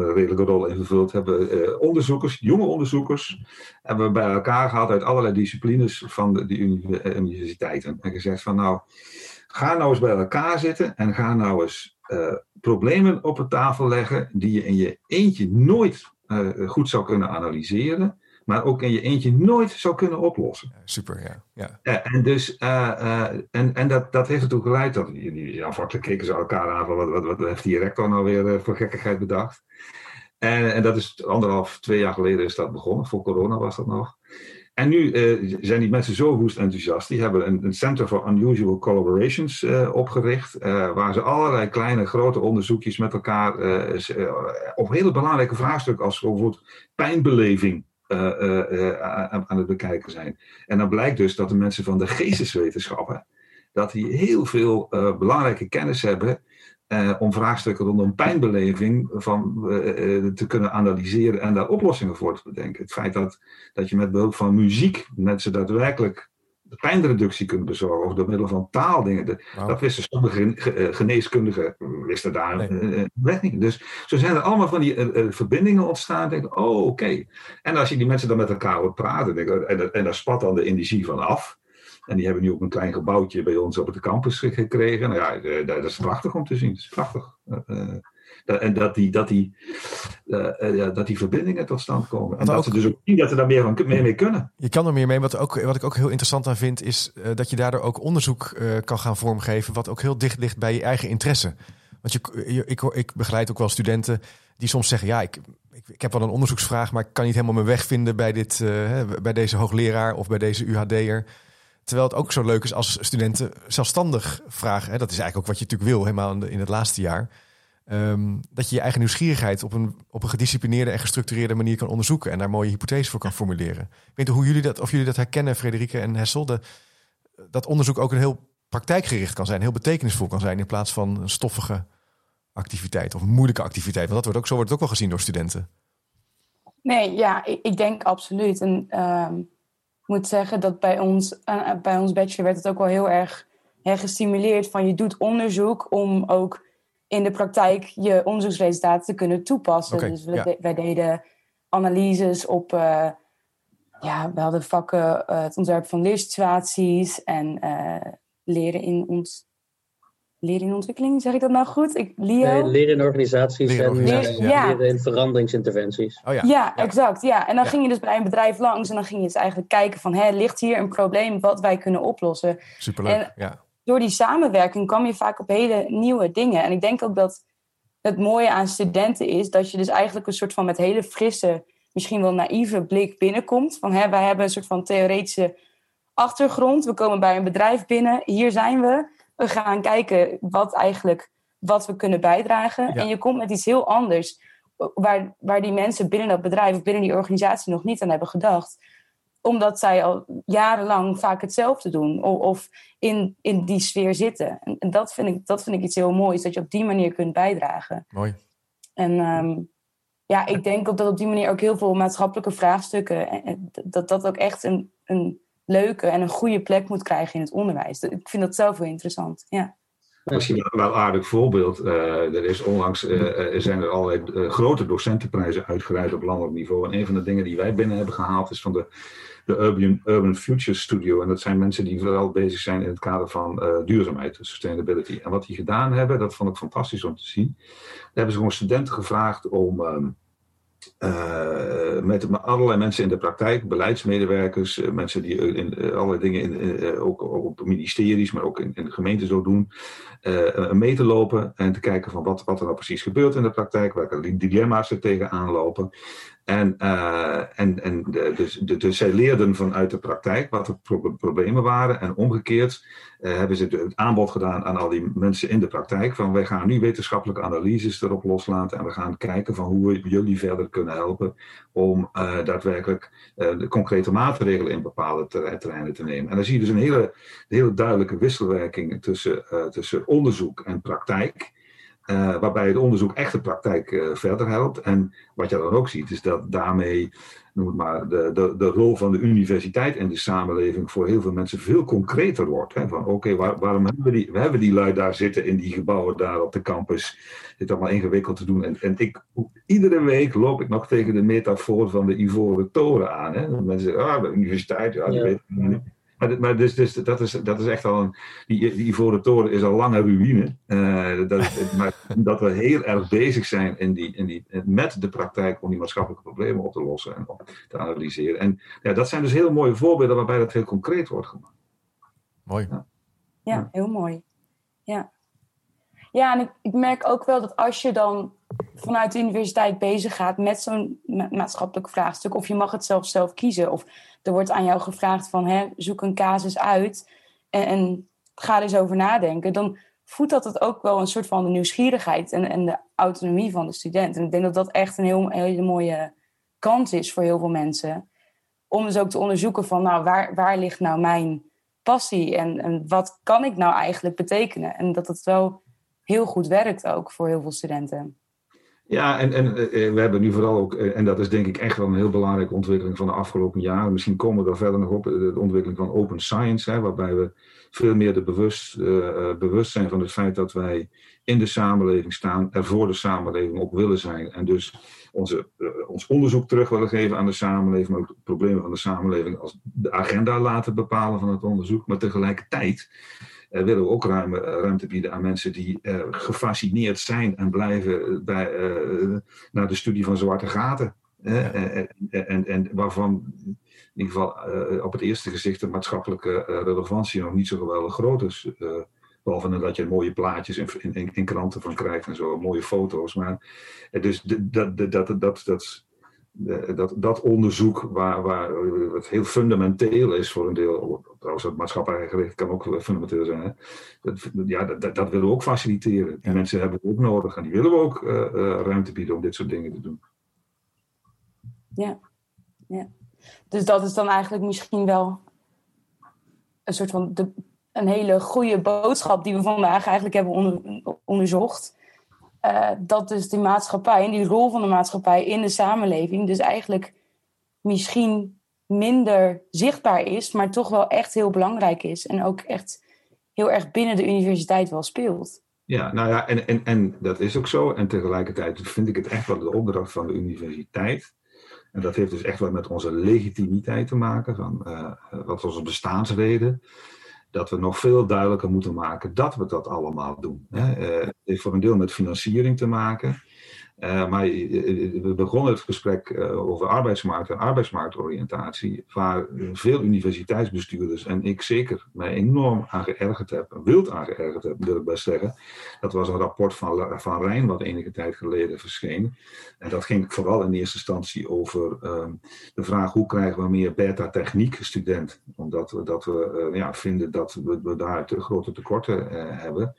een, redelijke rol in vervuld, hebben uh, onderzoekers, jonge onderzoekers, hebben we bij elkaar gehaald uit allerlei disciplines van de, universiteiten. En gezegd van nou, ga nou eens bij elkaar zitten en ga nou eens uh, problemen op de tafel leggen die je in je eentje nooit uh, goed zou kunnen analyseren, maar ook in je eentje nooit zou kunnen oplossen. super, ja. ja. Uh, en dus, en, en dat, dat heeft ertoe geleid dat die aanvankelijk keken ze elkaar aan van wat, wat, wat heeft die rector nou weer voor gekkigheid bedacht. En, en dat is anderhalf, twee jaar geleden is dat begonnen, voor corona was dat nog. En nu uh, zijn die mensen zo woest enthousiast. Die hebben een, een Center for Unusual Collaborations uh, opgericht. Uh, waar ze allerlei kleine, grote onderzoekjes met elkaar. op hele belangrijke vraagstukken. als bijvoorbeeld pijnbeleving. aan het bekijken zijn. En dan blijkt dus dat de mensen van de geesteswetenschappen. dat die heel veel belangrijke kennis hebben. Uh, om vraagstukken rondom pijnbeleving van, uh, te kunnen analyseren en daar oplossingen voor te bedenken. Het feit dat, dat je met behulp van muziek mensen daadwerkelijk pijnreductie kunt bezorgen, of door middel van taaldingen. De, Dat wisten sommige geneeskundigen, wisten daar nee. niet. Dus zo zijn er allemaal van die verbindingen ontstaan. Denk, oh, oké. En als je die mensen dan met elkaar hoort praten, denk, en, en daar spat dan de energie van af. En die hebben nu ook een klein gebouwtje bij ons op de campus gekregen. Nou ja, dat is prachtig om te zien. Dat is prachtig. en dat die, dat, die, dat die verbindingen tot stand komen. En dat ze dus ook zien dat ze daar meer van mee, mee kunnen. Je kan er meer mee. Wat, ook, wat ik ook heel interessant aan vind, is dat je daardoor ook onderzoek kan gaan vormgeven. Wat ook heel dicht ligt bij je eigen interesse. Want je, ik, ik begeleid ook wel studenten die soms zeggen: Ja, ik, ik, ik, heb wel een onderzoeksvraag, maar ik kan niet helemaal mijn weg vinden bij, dit, bij deze hoogleraar of bij deze UHD'er. Terwijl het ook zo leuk is als studenten zelfstandig vragen. Hè, dat is eigenlijk ook wat je natuurlijk wil, helemaal in, het laatste jaar. Um, dat je je eigen nieuwsgierigheid op een, op een gedisciplineerde en gestructureerde manier kan onderzoeken en daar mooie hypotheses voor kan formuleren. Ik weet niet hoe jullie dat, of jullie dat herkennen, Frederike en Hessel. De, dat onderzoek ook een heel praktijkgericht kan zijn, heel betekenisvol kan zijn in plaats van een stoffige activiteit of een moeilijke activiteit. Want dat wordt ook, zo wordt het ook wel gezien door studenten. Nee, ja, ik, ik denk absoluut. En ik moet zeggen dat bij ons, uh, bij ons bachelor werd het ook wel heel erg hè, gestimuleerd van je doet onderzoek om ook in de praktijk je onderzoeksresultaten te kunnen toepassen. dus we, wij deden analyses op, uh, ja, we hadden vakken het ontwerp van leersituaties en leren in ons leren in ontwikkeling, zeg ik dat nou goed? Ik, Nee, leren in organisaties en leren in veranderingsinterventies. Oh, ja. ja. exact. Ja. En dan ging je dus bij een bedrijf langs en dan ging je dus eigenlijk kijken van... Hè, ligt hier een probleem wat wij kunnen oplossen? Superleuk, ja. Door die samenwerking kwam je vaak op hele nieuwe dingen. En ik denk ook dat het mooie aan studenten is... dat je dus eigenlijk een soort van met hele frisse, misschien wel naïeve blik binnenkomt. Van hè, wij hebben een soort van theoretische achtergrond. We komen bij een bedrijf binnen, hier zijn we we gaan kijken wat eigenlijk wat we kunnen bijdragen. En je komt met iets heel anders, waar, waar die mensen binnen dat bedrijf of binnen die organisatie nog niet aan hebben gedacht. Omdat zij al jarenlang vaak hetzelfde doen of, of in, in die sfeer zitten. En, dat, vind ik, dat vind ik iets heel moois, dat je op die manier kunt bijdragen. Mooi. En ehm, ja, ik denk ook dat op die manier ook heel veel maatschappelijke vraagstukken, dat dat ook echt een, een leuke en een goede plek moet krijgen in het onderwijs. Ik vind dat zelf heel interessant. Ja. Misschien wel een aardig voorbeeld. Uh, er is onlangs uh, zijn er allerlei grote docentenprijzen uitgereikt op landelijk niveau. En een van de dingen die wij binnen hebben gehaald is van de, de Urban, Urban Future Studio. En dat zijn mensen die vooral bezig zijn in het kader van duurzaamheid, sustainability. En wat die gedaan hebben, dat vond ik fantastisch om te zien. Daar hebben ze gewoon studenten gevraagd om. Ehm, uh, met allerlei mensen in de praktijk, beleidsmedewerkers, uh, mensen die in uh, allerlei dingen in, ook, ook, op ministeries, maar ook in, in de gemeente zo doen, mee te lopen en te kijken van wat, wat er nou precies gebeurt in de praktijk, welke dilemma's er tegenaan lopen. En, en, en dus, dus zij leerden vanuit de praktijk wat de problemen waren en omgekeerd uh, hebben ze het aanbod gedaan aan al die mensen in de praktijk. Van wij gaan nu wetenschappelijke analyses erop loslaten. En we gaan kijken van hoe we jullie verder kunnen helpen. Om uh, daadwerkelijk de concrete maatregelen in bepaalde terreinen te nemen. En dan zie je dus een hele, hele duidelijke wisselwerking tussen, tussen onderzoek en praktijk. Uh, waarbij het onderzoek echt de praktijk uh, verder helpt. En wat je dan ook ziet, is dat daarmee noem het maar, de, de, de rol van de universiteit in de samenleving voor heel veel mensen veel concreter wordt. Hè? Van oké, waar, waarom hebben we, die, we hebben die lui daar zitten in die gebouwen daar op de campus? Dit allemaal ingewikkeld te doen. En, en ik, iedere week loop ik nog tegen de metafoor van de Ivoren Toren aan. Hè? Mensen zeggen, ah, de universiteit, ja, die weet niet. Maar, maar dus, dus, dat, is, dat is echt al een. Die, die Ivoren Toren is al lange ruïne. Uh, dat, maar dat we heel erg bezig zijn in die, in die, met de praktijk om die maatschappelijke problemen op te lossen en te analyseren. En ja, dat zijn dus heel mooie voorbeelden waarbij dat heel concreet wordt gemaakt. Mooi. Ja, ja heel mooi. Ja. Ja, en ik, ik merk ook wel dat als je dan vanuit de universiteit bezig gaat met zo'n maatschappelijk vraagstuk, of je mag het zelf zelf kiezen, of er wordt aan jou gevraagd van hè, zoek een casus uit en, ga er eens over nadenken, dan voedt dat het ook wel een soort van de nieuwsgierigheid en, en de autonomie van de student. En ik denk dat dat echt een heel, hele mooie kans is voor heel veel mensen. Om dus ook te onderzoeken van nou, waar, waar ligt nou mijn passie en, en wat kan ik nou eigenlijk betekenen? En dat het wel heel goed werkt ook voor heel veel studenten. Ja, en, en we hebben nu vooral ook, en dat is denk ik echt wel een heel belangrijke ontwikkeling van de afgelopen jaren. Misschien komen we er verder nog op, de ontwikkeling van open science, hè, waarbij we veel meer de bewust, bewust zijn van het feit dat wij in de samenleving staan, er voor de samenleving op willen zijn. En dus onze, ons onderzoek terug willen geven aan de samenleving, maar ook de problemen van de samenleving als de agenda laten bepalen van het onderzoek. Maar tegelijkertijd willen we ook ruime, ruimte bieden aan mensen die gefascineerd zijn en blijven bij, naar de studie van zwarte gaten. En, en, en, waarvan in ieder geval uh, op het eerste gezicht de maatschappelijke uh, relevantie nog niet zo geweldig groot is. Uh, behalve dat je mooie plaatjes in, in, in, kranten van krijgt en zo, mooie foto's. Maar dus dat, dat, dat, dat, dat, dat, dat onderzoek, waar, waar het heel fundamenteel is voor een deel, trouwens het maatschappelijk gericht kan ook fundamenteel zijn, hè? Dat, ja, dat, dat, willen we ook faciliteren. Die mensen hebben we ook nodig en die willen we ook ruimte bieden om dit soort dingen te doen. Ja, ja. Dus dat is dan eigenlijk misschien wel een soort van de, een hele goede boodschap die we vandaag eigenlijk hebben onderzocht. Uh, dat dus die maatschappij en die rol van de maatschappij in de samenleving dus eigenlijk misschien minder zichtbaar is, maar toch wel echt heel belangrijk is. En ook echt heel erg binnen de universiteit wel speelt. Ja, nou ja, en, en, en dat is ook zo. En tegelijkertijd vind ik het echt wel de opdracht van de universiteit en dat heeft dus echt wat met onze legitimiteit te maken, van uh, wat onze bestaansreden. Dat we nog veel duidelijker moeten maken dat we dat allemaal doen. Uh, het heeft voor een deel met financiering te maken. Uh, maar we begonnen het gesprek over arbeidsmarkt en arbeidsmarktoriëntatie, waar veel universiteitsbestuurders en ik zeker mij enorm aan geërgerd heb, wild aan geërgerd heb, wil ik best zeggen. Dat was een rapport van, van Rijn, wat enige tijd geleden verscheen. En dat ging vooral in eerste instantie over uh, de vraag hoe krijgen we meer beta-techniek student, omdat we, dat we ja, vinden dat we, we daar te grote tekorten hebben.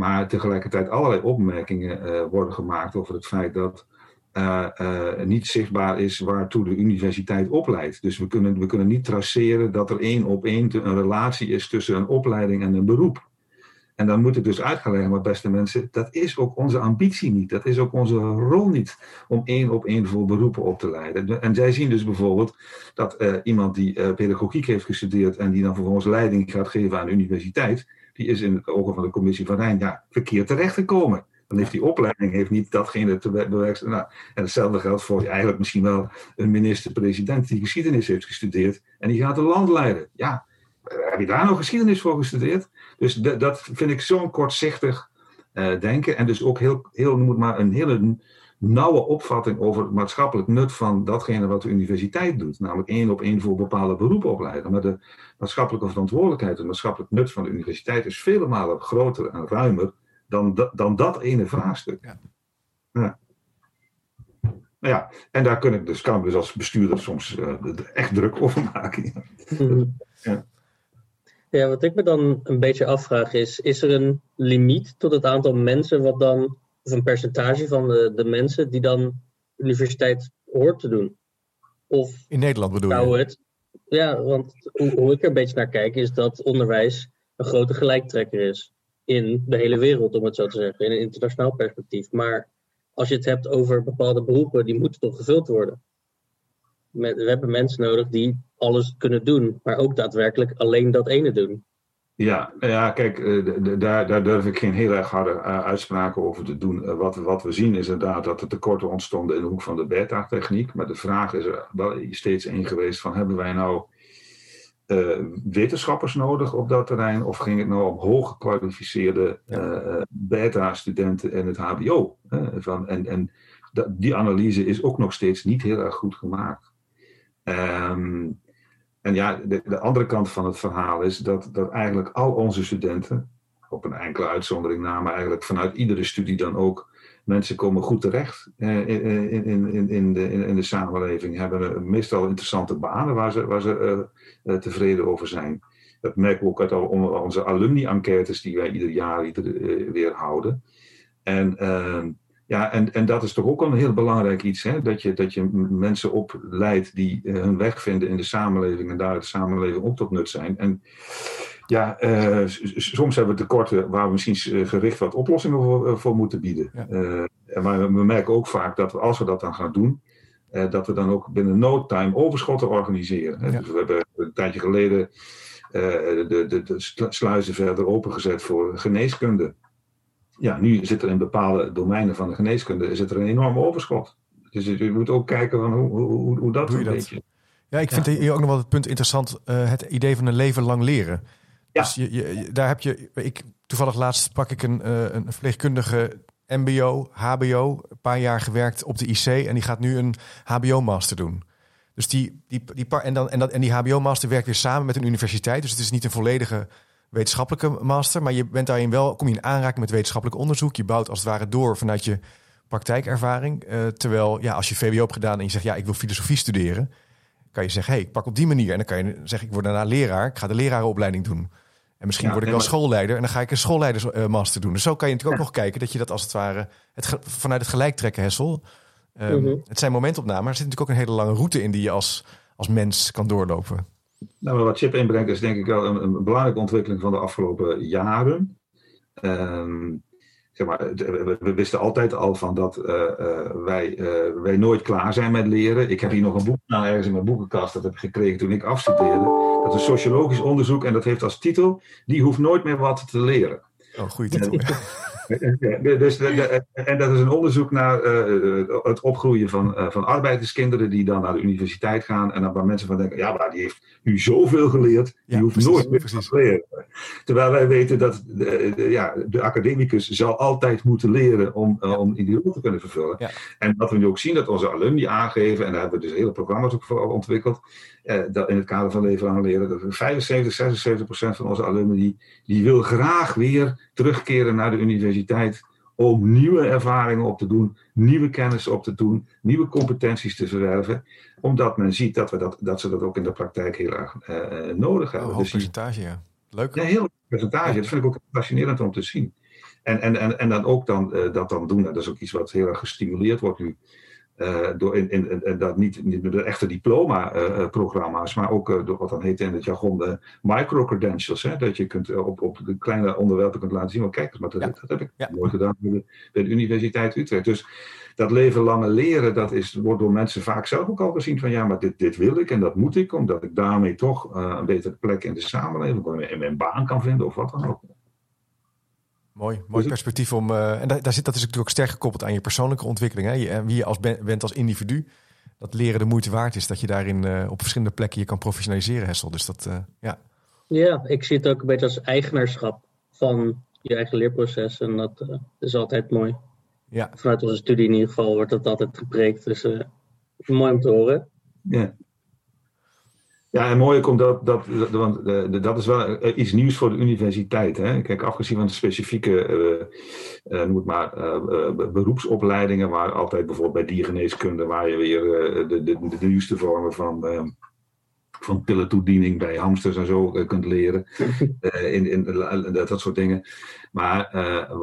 Maar tegelijkertijd allerlei opmerkingen uh, worden gemaakt over het feit dat uh, uh, niet zichtbaar is waartoe de universiteit opleidt. Dus we kunnen, we kunnen niet traceren dat er één op één een relatie is tussen een opleiding en een beroep. En dan moet ik dus uitleggen, maar beste mensen, dat is ook onze ambitie niet. Dat is ook onze rol niet om één op één voor beroepen op te leiden. En zij zien dus bijvoorbeeld dat iemand die pedagogiek heeft gestudeerd en die dan vervolgens leiding gaat geven aan de universiteit, die is in het ogen van de commissie van Rijn ja, verkeerd terechtgekomen. Dan heeft die opleiding heeft niet datgene te bewerkstelligen. Nou, en hetzelfde geldt voor eigenlijk misschien wel een minister-president die geschiedenis heeft gestudeerd en die gaat een land leiden. Ja, heb je daar nog geschiedenis voor gestudeerd? Dus dat vind ik zo'n kortzichtig uh, denken. En dus ook heel, heel moet maar een hele nauwe opvatting over het maatschappelijk nut van datgene wat de universiteit doet. Namelijk één op één voor bepaalde beroepen opleiden. Maar de maatschappelijke verantwoordelijkheid, het maatschappelijk nut van de universiteit is vele malen groter en ruimer dan, dan dat ene vraagstuk. Ja. ja. Nou ja, en daar kan ik dus, kan ik dus als bestuurder soms uh, echt druk over maken. Mm. Ja. ja, wat ik me dan een beetje afvraag is, is er een limiet tot het aantal mensen wat dan of een percentage van de, de mensen die dan universiteit hoort te doen. Of In Nederland bedoel je? Het, ja, want hoe, hoe, ik er een beetje naar kijk, is dat onderwijs een grote gelijktrekker is. In de hele wereld, om het zo te zeggen, in een internationaal perspectief. Maar als je het hebt over bepaalde beroepen, die moeten toch gevuld worden. We hebben mensen nodig die alles kunnen doen, maar ook daadwerkelijk alleen dat ene doen. Ja, ja kijk, eh, daar, daar durf ik geen heel erg harde eh, uitspraken over te doen. Eh, wat, wat we zien is inderdaad dat er tekorten ontstonden in de hoek van de beta-techniek. Maar de vraag is er wel steeds één geweest van hebben wij nou wetenschappers nodig op dat terrein? Of ging het nou om hooggekwalificeerde beta-studenten in het hbo? van, en en die analyse is ook nog steeds niet heel erg goed gemaakt. Um, en ja, de, de, andere kant van het verhaal is dat, dat eigenlijk al onze studenten, op een enkele uitzondering na, maar eigenlijk vanuit iedere studie dan ook, mensen komen goed terecht eh, in, in, in, in, de, in, de samenleving, hebben meestal interessante banen waar ze, waar ze uh, tevreden over zijn. Dat merken we ook uit al onze alumni-enquêtes die wij ieder jaar weer houden. En ehm, ja, en, en dat is toch ook een heel belangrijk iets, hè? Dat, je, dat je mensen opleidt die uh, hun weg vinden in de samenleving en daar de samenleving ook tot nut zijn. En ja, uh, soms hebben we tekorten waar we misschien gericht wat oplossingen voor, voor moeten bieden. Ja. Uh, maar we merken ook vaak dat we, als we dat dan gaan doen, dat we dan ook binnen no time overschotten organiseren. Dus we hebben een tijdje geleden de, de, de sluizen verder opengezet voor geneeskunde. Ja, nu zit er in bepaalde domeinen van de geneeskunde zit er een enorme overschot. Dus je moet ook kijken van hoe, hoe, hoe dat een beetje... Ja, ik vind hier ook nog wel het punt interessant. Uh, het idee van een leven lang leren. Ja. Dus je, je, daar heb je... Ik, toevallig laatst sprak ik een, uh, een verpleegkundige mbo, hbo. Een paar jaar gewerkt op de IC. En die gaat nu een hbo-master doen. Dus die, die, die, en, dan, en, dat, en die hbo-master werkt weer samen met een universiteit. Dus het is niet een volledige wetenschappelijke master. Maar je bent daarin wel, kom je in aanraking met wetenschappelijk onderzoek. Je bouwt als het ware door vanuit je praktijkervaring. Uh, terwijl ja, als je VWO hebt gedaan en je zegt ja, ik wil filosofie studeren, kan je zeggen, hey, ik pak op die manier. En dan kan je zeggen, ik word daarna leraar, ik ga de lerarenopleiding doen. En misschien word ik wel schoolleider en dan ga ik een schoolleidersmaster doen. Dus zo kan je natuurlijk ook nog kijken dat je dat als het ware het vanuit het gelijk trekken, Hessel. Um, Het zijn momentopnamen, maar er zit natuurlijk ook een hele lange route in die je als, als mens kan doorlopen. Nou, wat Chip inbrengt is denk ik wel een, een belangrijke ontwikkeling van de afgelopen jaren. Um, zeg maar, we wisten altijd al van dat uh, uh, wij, uh, wij nooit klaar zijn met leren. Ik heb hier nog een boek nou, ergens in mijn boekenkast, dat heb ik gekregen toen ik afstudeerde. Dat is een sociologisch onderzoek en dat heeft als titel: Die hoeft nooit meer wat te leren. Oh, goede titel. dus, en dat is een onderzoek naar uh, het opgroeien van, uh, van arbeiderskinderen die dan naar de universiteit gaan en dan waar mensen van denken, ja, maar die heeft nu zoveel geleerd, die hoeft nooit meer te leren. Terwijl wij weten dat de, ja, de academicus zal altijd moeten leren om, ja. om in die rol te kunnen vervullen. Ja. En wat we nu ook zien, dat onze alumni aangeven, en daar hebben we dus hele programma's ook voor ontwikkeld, dat in het kader van leven lang leren, dat 75, 76 procent van onze alumni die, wil graag weer terugkeren naar de universiteit om nieuwe ervaringen op te doen, nieuwe kennis op te doen, nieuwe competenties te verwerven, omdat men ziet dat, we dat, dat ze dat ook in de praktijk heel erg uh, nodig hebben. Oh, dus percentage, ja. Leuk. Ja, heel percentage. Dat vind ik ook fascinerend om te zien. En, en, en, en dan ook dan, uh, dat dan doen, dat is ook iets wat heel erg gestimuleerd wordt nu uh, door in, in, in, dat niet, niet met de echte diploma-programma's, uh, maar ook uh, door wat dan heet in het jargon de micro-credentials. Dat je kunt op, op de kleine onderwerpen kunt laten zien, maar kijk, maar dat, ja. dat heb ik ja. mooi gedaan bij de, bij de, Universiteit Utrecht. Dus dat leven lange leren, dat is, wordt door mensen vaak zelf ook al gezien van ja, maar dit, dit wil ik en dat moet ik, omdat ik daarmee toch een betere plek in de samenleving, in mijn baan kan vinden of wat dan ook. Mooi, mooi perspectief om. Uh, en daar, daar, zit dat is natuurlijk ook sterk gekoppeld aan je persoonlijke ontwikkeling. Hè? Je, en wie je als ben, bent als individu. Dat leren de moeite waard is. Dat je daarin uh, op verschillende plekken je kan professionaliseren, Hessel. Dus dat, uh, ja. Ja, ik zie het ook een beetje als eigenaarschap van je eigen leerproces. En dat is altijd mooi. Ja. Vanuit onze studie in ieder geval wordt dat altijd gepreekt. Dus mooi om te horen. Ja. Ja, en mooi komt dat, dat, dat, want uh, dat is wel eh, iets nieuws voor de universiteit. Hè? Kijk, afgezien van de specifieke, noem het maar, beroepsopleidingen, waar altijd bijvoorbeeld bij diergeneeskunde, waar je weer de, de, de, nieuwste vormen van, van pillentoediening bij hamsters en zo kunt leren. in, in, dat, dat soort dingen. Maar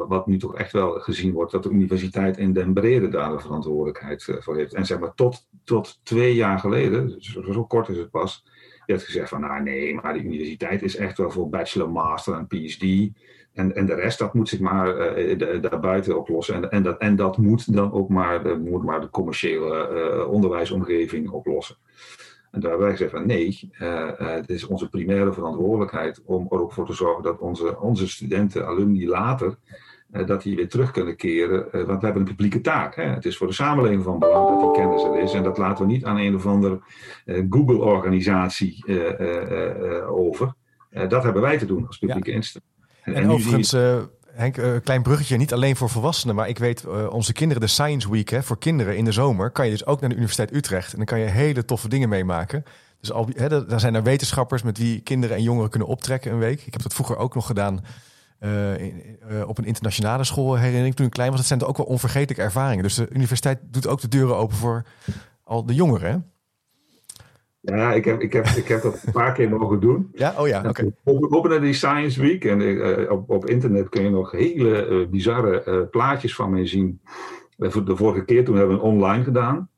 wat nu toch echt wel gezien wordt, dat de universiteit in den brede daar de verantwoordelijkheid voor heeft. En zeg maar, tot, tot twee jaar geleden, zo, zo kort is het pas je hebt gezegd van, nou nee, maar de universiteit is echt wel voor bachelor, master en PhD. En, en de rest, dat moet zich maar uh, daarbuiten oplossen. En, en, dat, en dat moet dan ook maar de, moet maar de commerciële uh, onderwijsomgeving oplossen. En daar hebben wij gezegd van nee, uh, het is onze primaire verantwoordelijkheid om er ook voor te zorgen dat onze, onze studenten, alumni later eh, dat die weer terug kunnen keren. Eh, want we hebben een publieke taak. Hè? Het is voor de samenleving van belang dat die kennis er is. En dat laten we niet aan een of andere eh, Google-organisatie over. dat hebben wij te doen als publieke ja. instelling. En, en, overigens, Henk, een klein bruggetje, niet alleen voor volwassenen, maar ik weet, onze kinderen, de Science Week hè, voor kinderen in de zomer, kan je dus ook naar de Universiteit Utrecht. En dan kan je hele toffe dingen meemaken. Dus al, hè, daar zijn er wetenschappers met wie kinderen en jongeren kunnen optrekken een week. Ik heb dat vroeger ook nog gedaan uh, op een internationale school herinner ik toen ik klein was. Dat zijn ook wel onvergetelijke ervaringen. Dus de universiteit doet ook de deuren open voor al de jongeren. Ja, ik heb, ik, heb, ik heb dat een paar keer mogen doen. Ja, oh ja, oké. Okay. Op, die Science Week en uh, op, op internet kun je nog hele uh, bizarre plaatjes van mij zien. De vorige keer toen hebben we online gedaan.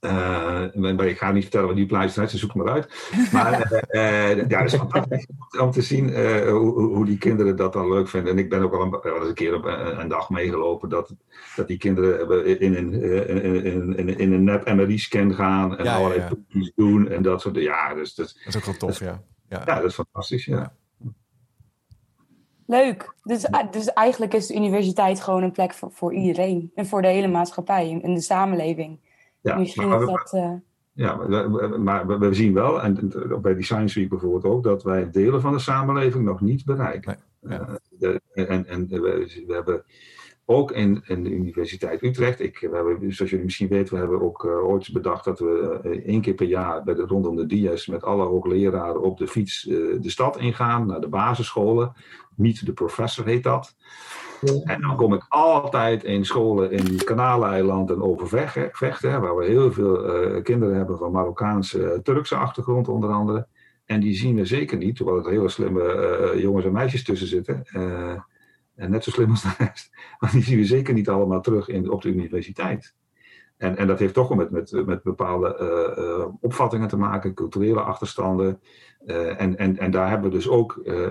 Uh, ik ga niet vertellen wat die plaatjes zijn, ze zoeken maar uit. Maar uh, ja, het is fantastisch om te zien uh, hoe, hoe, die kinderen dat dan leuk vinden. En ik ben ook al een, wel eens een keer op een, een, dag meegelopen dat, dat die kinderen in een, in, in, in een nep MRI-scan gaan en ja, allerlei ja, ja. doen en dat soort Ja, dus, dat, dat is ook wel tof, ja. ja. Ja, dat is fantastisch, ja. Leuk. Dus, dus eigenlijk is de universiteit gewoon een plek voor, voor iedereen. En voor de hele maatschappij en de samenleving. Ja, Misschien maar, dat... Uh... Ja, maar, we, zien wel, en bij die Science Week bijvoorbeeld ook, dat wij delen van de samenleving nog niet bereiken. ja. uh, en en we, we, hebben ook in, in de Universiteit Utrecht, ik, we hebben, zoals jullie misschien weten, we hebben ook uh, ooit bedacht dat we één keer per jaar bij de, rondom de dias met alle hoogleraren op de fiets de stad ingaan, naar de basisscholen. Meet the Professor heet dat. En dan kom ik altijd in scholen in Kanaaleiland en Overvecht, hè, waar we heel veel uh, kinderen hebben van Marokkaanse, uh, Turkse achtergrond onder andere. En die zien we zeker niet, terwijl er hele slimme uh, jongens en meisjes tussen zitten. en net zo slim als de rest. Maar die zien we zeker niet allemaal terug in, op de universiteit. En, en dat heeft toch wel met, met, met bepaalde opvattingen te maken, culturele achterstanden. Uh, en, en, en daar hebben we dus ook, uh,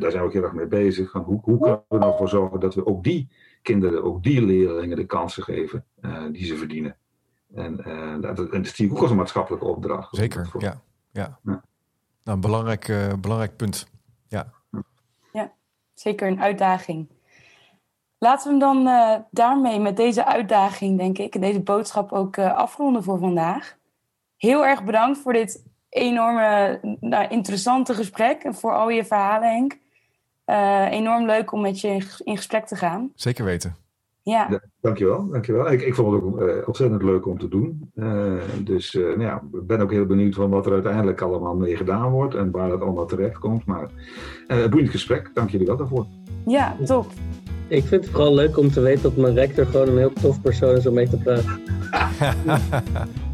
daar zijn we ook heel erg mee bezig. Van hoe, hoe kunnen we ervoor zorgen dat we ook die kinderen, ook die leerlingen de kansen geven uh, die ze verdienen. En, dat, en dat zie ik ook als een maatschappelijke opdracht. Zeker, ja. ja. ja. Nou, een belangrijk, belangrijk punt. Ja. ja, zeker een uitdaging. Laten we hem dan daarmee met deze uitdaging, denk ik, en deze boodschap ook afronden voor vandaag. Heel erg bedankt voor dit enorme nou, interessante gesprek. En voor al je verhalen, Henk. Uh, enorm leuk om met je in, gesprek te gaan. Zeker weten. Ja. ja dankjewel, dankjewel. Ik, ik vond het ook uh, ontzettend leuk om te doen. Uh, dus nou ja, ik ben ook heel benieuwd van wat er uiteindelijk allemaal mee gedaan wordt en waar het allemaal terecht komt. Maar een boeiend gesprek, dank jullie wel daarvoor. Ja, top. Ik vind het vooral leuk om te weten dat mijn rector gewoon een heel tof persoon is om mee te praten.